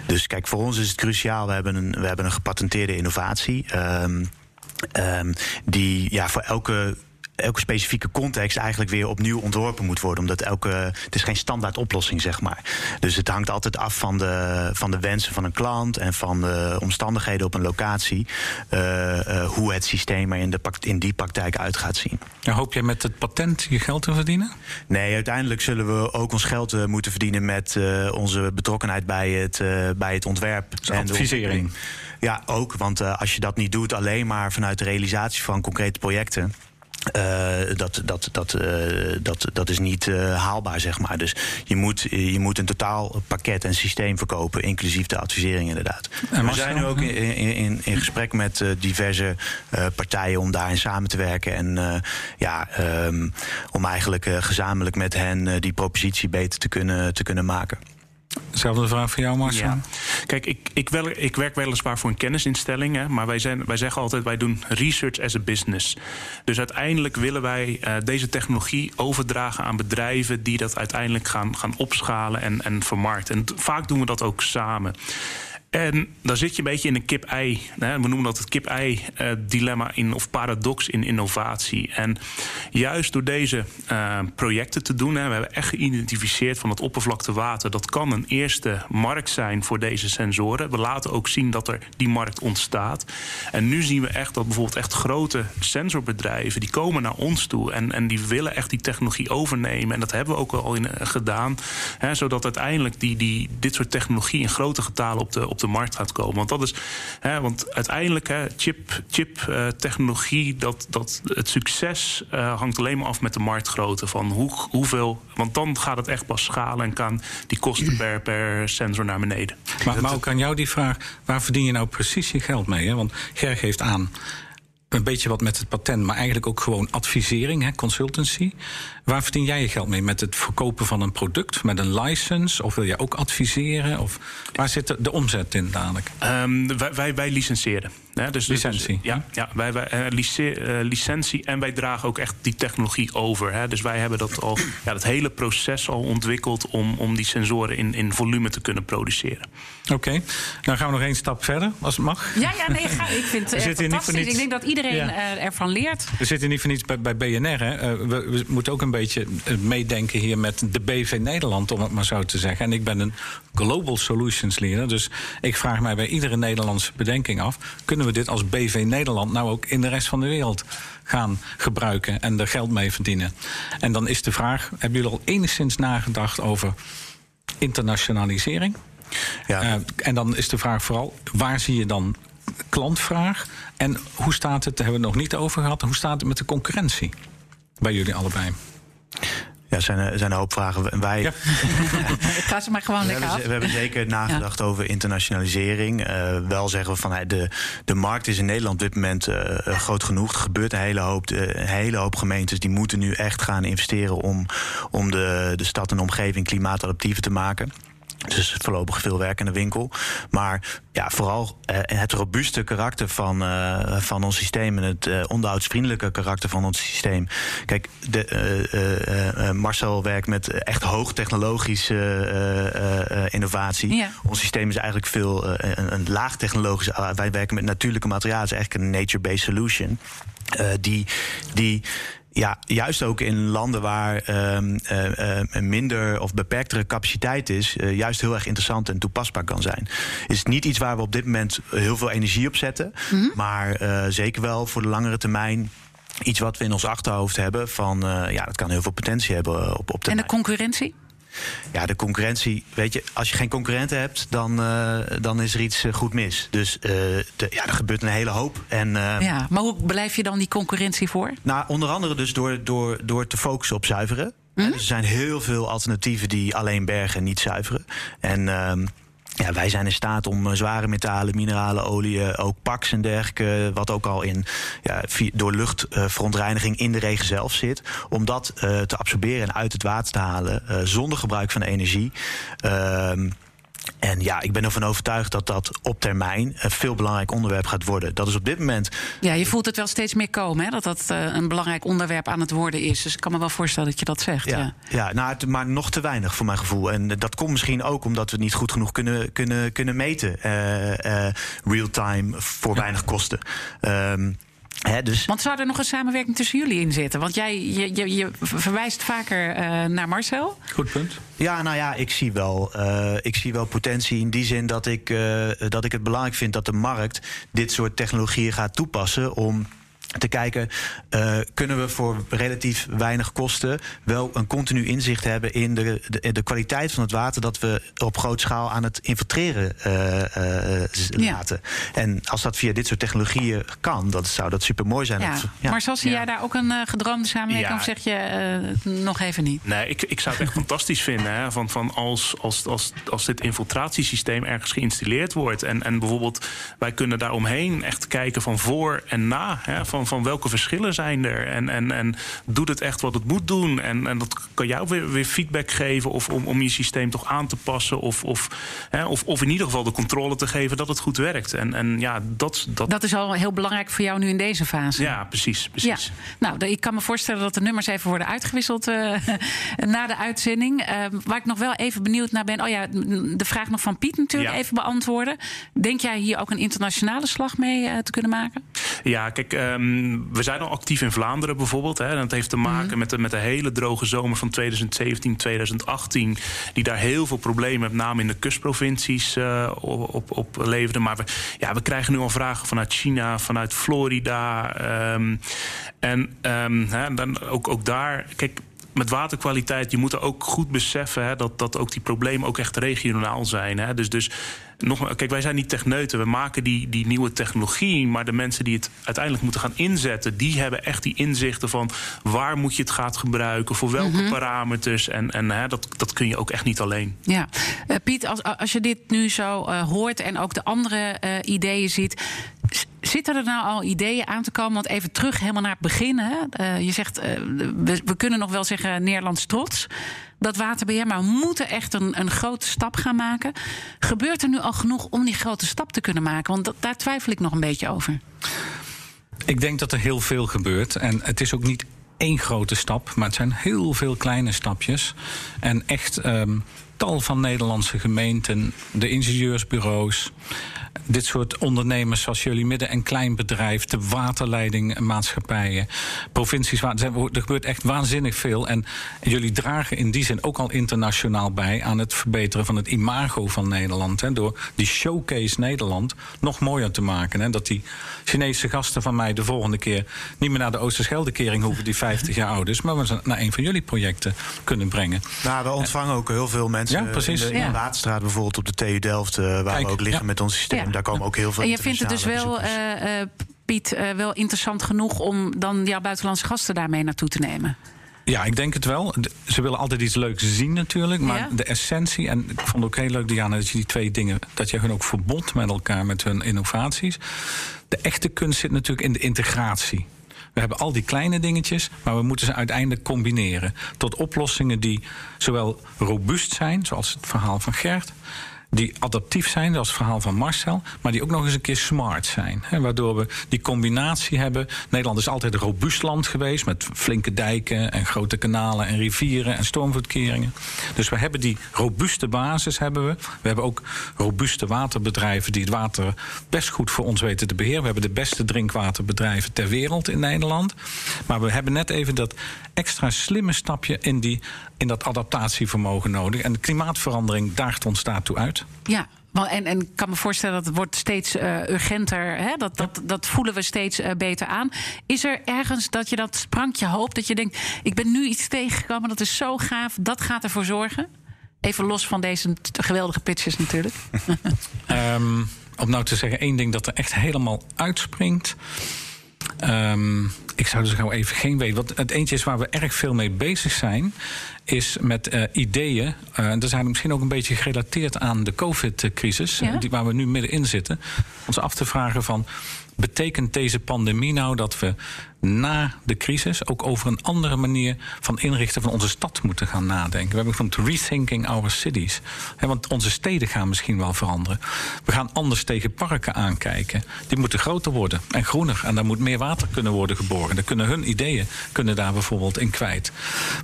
dus kijk, voor ons is het cruciaal. We hebben een, we hebben een gepatenteerde innovatie. Uh, die ja, voor elke elke specifieke context eigenlijk weer opnieuw ontworpen moet worden. Omdat elke. Het is geen standaard oplossing, zeg maar. Dus het hangt altijd af van de, van de wensen van een klant en van de omstandigheden op een locatie. Uh, uh, hoe het systeem er in, de, in die praktijk uit gaat zien. Ja, hoop jij met het patent je geld te verdienen? Nee, uiteindelijk zullen we ook ons geld uh, moeten verdienen met onze betrokkenheid bij het, bij het ontwerp. Dus en advisering. Ja, ook. Want als je dat niet doet alleen maar vanuit de realisatie van concrete projecten. Uh, dat, dat, dat, uh, dat, dat is niet uh, haalbaar, zeg maar. Dus je moet, je moet een totaal pakket en systeem verkopen, inclusief de advisering inderdaad. En we zijn nu ook in, in, in gesprek met diverse partijen om daarin samen te werken. En ja, um, om eigenlijk gezamenlijk met hen die propositie beter te kunnen, te kunnen maken. Zelfde vraag voor jou, Marcel. Ja. Kijk, ik, ik, wel, ik werk weliswaar voor een kennisinstelling, hè, maar wij, zijn, wij zeggen altijd: wij doen research as a business. Dus uiteindelijk willen wij uh, deze technologie overdragen aan bedrijven die dat uiteindelijk gaan, gaan opschalen en, en vermarkten. En vaak doen we dat ook samen. En dan zit je een beetje in een kip-ei. We noemen dat het kip-ei-dilemma in, of paradox in innovatie. En juist door deze uh, projecten te doen, we hebben echt geïdentificeerd van het oppervlaktewater. Dat kan een eerste markt zijn voor deze sensoren. We laten ook zien dat er die markt ontstaat. En nu zien we echt dat bijvoorbeeld echt grote sensorbedrijven die komen naar ons toe en, en die willen echt die technologie overnemen. En dat hebben we ook al in, uh, gedaan. Hè, zodat uiteindelijk die, die, dit soort technologie in grote getalen op de, de markt gaat komen. Want dat is, hè, want uiteindelijk, hè, chip, chip uh, technologie, dat, dat het succes uh, hangt alleen maar af met de marktgrootte. Van hoe, hoeveel, want dan gaat het echt pas schalen en kan die kosten per, per sensor naar beneden. Maar, maar ook aan jou die vraag: waar verdien je nou precies je geld mee? Hè? Want Ger geeft aan een beetje wat met het patent, maar eigenlijk ook gewoon advisering, hè, consultancy. Waar verdien jij je geld mee? Met het verkopen van een product, met een license? Of wil je ook adviseren? Of waar zit de, omzet in dadelijk? Um, wij, wij, wij licenseren. Dus, licentie? Dus, ja, ja wij, wij, lice, uh, licentie en wij dragen ook echt die technologie over. Hè. Dus wij hebben dat al, ja, dat hele proces al ontwikkeld om, om die sensoren in, in volume te kunnen produceren. Oké, okay. dan gaan we nog één stap verder, als het mag. Ja, ja nee, ga, ik vind het fantastisch. Ik denk dat iedereen ja. ervan leert. We zitten niet voor niets bij, bij BNR. Hè. We, we moeten ook een beetje meedenken hier met de BV Nederland, om het maar zo te zeggen. En ik ben een Global Solutions Leader, dus ik vraag mij bij iedere Nederlandse bedenking af: kunnen we dit als BV Nederland nou ook in de rest van de wereld gaan gebruiken en er geld mee verdienen? En dan is de vraag: hebben jullie al enigszins nagedacht over internationalisering? Ja. Uh, en dan is de vraag vooral: waar zie je dan klantvraag? En hoe staat het, daar hebben we het nog niet over gehad, hoe staat het met de concurrentie bij jullie allebei? Ja, zijn er zijn een hoop vragen. Wij, ja. Ik ga ze maar gewoon lekker af. We hebben zeker nagedacht ja. over internationalisering. Uh, wel zeggen we van de, de markt is in Nederland op dit moment uh, groot genoeg. Er gebeurt een hele hoop, een hele hoop gemeentes die moeten nu echt gaan investeren om, om de, de stad en omgeving klimaatadaptiever te maken. Dus voorlopig veel werk in de winkel. Maar ja, vooral uh, het robuuste karakter van, uh, van ons systeem en het uh, onderhoudsvriendelijke karakter van ons systeem. Kijk, de, Marcel werkt met echt hoogtechnologische innovatie. Ja. Ons systeem is eigenlijk veel een, een laag technologisch. wij werken met natuurlijke materialen, is eigenlijk een nature-based solution. die, die ja, juist ook in landen waar um, uh, minder of beperktere capaciteit is, uh, juist heel erg interessant en toepasbaar kan zijn. Is niet iets waar we op dit moment heel veel energie op zetten, mm -hmm. maar zeker wel voor de langere termijn. Iets wat we in ons achterhoofd hebben van ja, dat kan heel veel potentie hebben op, op En de concurrentie? Ja, de concurrentie, weet je, als je geen concurrenten hebt, dan, uh, dan is er iets uh, goed mis. Dus uh, de, ja, er gebeurt een hele hoop. En, ja, maar hoe blijf je dan die concurrentie voor? Nou, onder andere dus door, door, door te focussen op zuiveren. Mm? Dus er zijn heel veel alternatieven die alleen bergen en niet zuiveren. En ehm, ja, wij zijn in staat om eh, zware metalen, mineralen, oliën, ook pax en dergelijke, wat ook al in, ja, door luchtverontreiniging in de regen zelf zit, om dat te absorberen en uit het water te halen zonder gebruik van energie. Uh, en ja, ik ben ervan overtuigd dat dat op termijn een veel belangrijk onderwerp gaat worden. Dat is op dit moment. Ja, je voelt het wel steeds meer komen, hè? dat dat uh, een belangrijk onderwerp aan het worden is. Dus ik kan me wel voorstellen dat je dat zegt. Ja, ja. ja nou, maar nog te weinig voor mijn gevoel. En dat komt misschien ook omdat we het niet goed genoeg kunnen, kunnen, kunnen meten. Uh, uh, real-time voor weinig kosten. Um, He, dus... Want zou er nog een samenwerking tussen jullie in zitten? Want jij je, je, je verwijst vaker uh, naar Marcel. Goed punt. Ja, nou ja, ik zie wel, uh, ik zie wel potentie in die zin dat ik, uh, dat ik het belangrijk vind dat de markt dit soort technologieën gaat toepassen om te kijken, uh, kunnen we voor relatief weinig kosten wel een continu inzicht hebben in de, de, de kwaliteit van het water dat we op grote schaal aan het infiltreren uh, uh, laten. Ja. En als dat via dit soort technologieën kan, dan zou dat super mooi zijn. Ja. Dat, ja. Maar zoals zie jij daar ook een gedroomde samenwerking of zeg je nog even niet? Nee, ik, ik zou het echt fantastisch vinden. Hè, van, van als, als, als, als dit infiltratiesysteem ergens geïnstalleerd wordt en, en bijvoorbeeld wij kunnen daar omheen echt kijken van voor en na. Hè, van van, welke verschillen zijn er. En, en, en doet het echt wat het moet doen? En, en dat kan jou weer, weer feedback geven of om, om je systeem toch aan te passen. Of, of, hè, of, of in ieder geval de controle te geven dat het goed werkt. En, en ja, dat, dat... dat is al heel belangrijk voor jou nu in deze fase. Ja, precies. precies. Ja. Nou, ik kan me voorstellen dat de nummers even worden uitgewisseld uh, na de uitzending. Uh, waar ik nog wel even benieuwd naar ben. Oh ja, de vraag nog van Piet natuurlijk ja. even beantwoorden. Denk jij hier ook een internationale slag mee uh, te kunnen maken? Ja, kijk, um, we zijn al actief in Vlaanderen bijvoorbeeld. Hè, en dat heeft te maken mm-hmm. met, de, met de hele droge zomer van 2017, 2018. Die daar heel veel problemen, met name in de kustprovincies, uh, op, op, op leverden. Maar we, ja, we krijgen nu al vragen vanuit China, vanuit Florida. Um, en um, hè, dan ook, ook daar. Kijk, met waterkwaliteit, je moet er ook goed beseffen hè, dat, dat ook die problemen ook echt regionaal zijn. Hè. Dus, dus nog, kijk, wij zijn niet techneuten. We maken die, die nieuwe technologie. Maar de mensen die het uiteindelijk moeten gaan inzetten, die hebben echt die inzichten van waar moet je het gaan gebruiken, voor welke mm -hmm. parameters. En, en hè, dat, dat kun je ook echt niet alleen. Ja, uh, Piet, als, als je dit nu zo uh, hoort en ook de andere uh, ideeën ziet. Zitten er nou al ideeën aan te komen? Want even terug helemaal naar het begin. Hè? Uh, je zegt, uh, we, kunnen nog wel zeggen Nederlands trots. Dat waterbeheer, maar we moeten echt een, een grote stap gaan maken. Gebeurt er nu al genoeg om die grote stap te kunnen maken? Want daar twijfel ik nog een beetje over. Ik denk dat er heel veel gebeurt. En het is ook niet één grote stap, maar het zijn heel veel kleine stapjes. En echt um, tal van Nederlandse gemeenten, de ingenieursbureaus dit soort ondernemers zoals jullie midden- en kleinbedrijf, de waterleidingmaatschappijen, provincies. Er gebeurt echt waanzinnig veel. En jullie dragen in die zin ook al internationaal bij aan het verbeteren van het imago van Nederland. Hè, door die showcase Nederland nog mooier te maken. Hè, dat die Chinese gasten van mij de volgende keer niet meer naar de Oosterscheldekering hoeven, die 50 jaar oud is, maar we ze naar een van jullie projecten kunnen brengen. Nou, we ontvangen ook heel veel mensen ja, precies. in de, in de Waterstraat, bijvoorbeeld op de TU Delft, uh, waar Kijk, we ook liggen ja. met ons systeem. Daar komen ook heel veel En je vindt het dus wel, uh, uh, Piet, uh, wel interessant genoeg om dan jouw buitenlandse gasten daarmee naartoe te nemen? Ja, ik denk het wel. Ze willen altijd iets leuks zien natuurlijk. Maar ja? de essentie, en ik vond het ook heel leuk, Diana, dat je die twee dingen, dat je hun ook verbond met elkaar met hun innovaties. De echte kunst zit natuurlijk in de integratie. We hebben al die kleine dingetjes, maar we moeten ze uiteindelijk combineren tot oplossingen die zowel robuust zijn, zoals het verhaal van Gert, die adaptief zijn, zoals het verhaal van Marcel, maar die ook nog eens een keer smart zijn. Hè, waardoor we die combinatie hebben. Nederland is altijd een robuust land geweest met flinke dijken en grote kanalen en rivieren en stormvoetkeringen. Dus we hebben die robuuste basis hebben we. We hebben ook robuuste waterbedrijven die het water best goed voor ons weten te beheren. We hebben de beste drinkwaterbedrijven ter wereld in Nederland. Maar we hebben net even dat extra slimme stapje in, die, in dat adaptatievermogen nodig. En de klimaatverandering daagt ons daartoe uit. Ja, en, en ik kan me voorstellen dat het wordt steeds uh, urgenter. Hè? Dat, dat, dat voelen we steeds uh, beter aan. Is er ergens dat je dat sprankje hoopt? Dat je denkt, ik ben nu iets tegengekomen, dat is zo gaaf. Dat gaat ervoor zorgen? Even los van deze geweldige pitches natuurlijk. um, om nou te zeggen, één ding dat er echt helemaal uitspringt. Um, ik zou dus gauw even geen weten. Want het eentje is waar we erg veel mee bezig zijn, is met uh, ideeën. Uh, en zijn misschien ook een beetje gerelateerd aan de COVID-crisis, ja? die, waar we nu middenin zitten. Ons af te vragen van. Betekent deze pandemie nou dat we na de crisis ook over een andere manier van inrichten van onze stad moeten gaan nadenken? We hebben genoemd rethinking our cities. Want onze steden gaan misschien wel veranderen. We gaan anders tegen parken aankijken. Die moeten groter worden en groener. En daar moet meer water kunnen worden geborgen. Dan kunnen hun ideeën kunnen daar bijvoorbeeld in kwijt.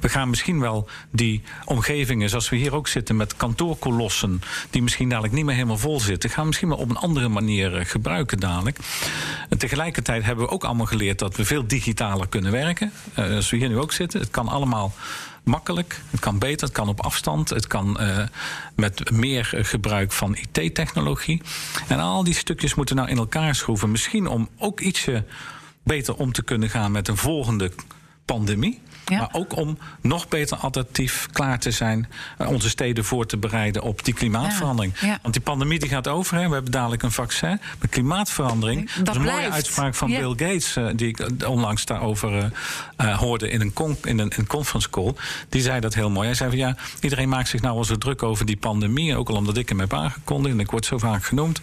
We gaan misschien wel die omgevingen, zoals we hier ook zitten met kantoorkolossen, die misschien dadelijk niet meer helemaal vol zitten, gaan we misschien wel op een andere manier gebruiken dadelijk. En tegelijkertijd hebben we ook allemaal geleerd dat we veel digitaler kunnen werken. Uh, als we hier nu ook zitten, het kan allemaal makkelijk, het kan beter, het kan op afstand, het kan uh, met meer gebruik van IT-technologie. En al die stukjes moeten nou in elkaar schroeven. Misschien om ook ietsje beter om te kunnen gaan met een volgende pandemie. Ja. Maar ook om nog beter adaptief klaar te zijn, uh, onze steden voor te bereiden op die klimaatverandering. Ja. Ja. Want die pandemie die gaat over, hè. we hebben dadelijk een vaccin. Maar klimaatverandering, dat, dat is een blijft. mooie uitspraak van Bill Gates, uh, die ik onlangs daarover uh, hoorde in een, in, een, in een conference call. Die zei dat heel mooi. Hij zei van ja, iedereen maakt zich nou wel zo druk over die pandemie, ook al omdat ik hem heb aangekondigd en ik word zo vaak genoemd.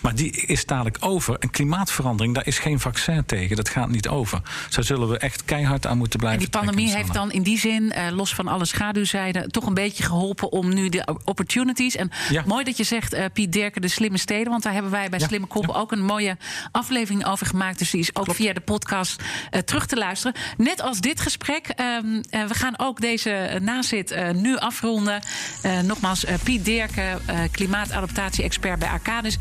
Maar die is dadelijk over. En klimaatverandering, daar is geen vaccin tegen. Dat gaat niet over. Zo zullen we echt keihard aan moeten blijven. En die pandemie heeft dan in die zin, uh, los van alle schaduwzijden, toch een beetje geholpen om nu de opportunities. En ja. mooi dat je zegt, uh, Piet Derken, de slimme steden. Want daar hebben wij bij ja. Slimme Koppen ja. ook een mooie aflevering over gemaakt. Dus die is ook Klopt. via de podcast uh, terug te luisteren. Net als dit gesprek. Um, we gaan ook deze nazit nu afronden. nogmaals, Piet Derken, klimaatadaptatie-expert bij Arcadis.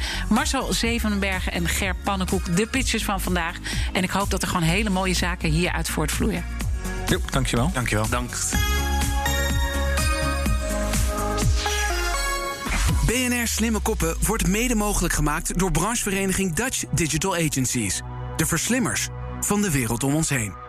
Marcel Zevenbergen en Ger Pannenkoek. De pitches van vandaag. En ik hoop dat er gewoon hele mooie zaken hieruit voortvloeien. Jo, dankjewel. Dankjewel. Dank. BNR Slimme Koppen wordt mede mogelijk gemaakt door branchevereniging Dutch Digital Agencies. De verslimmers van de wereld om ons heen.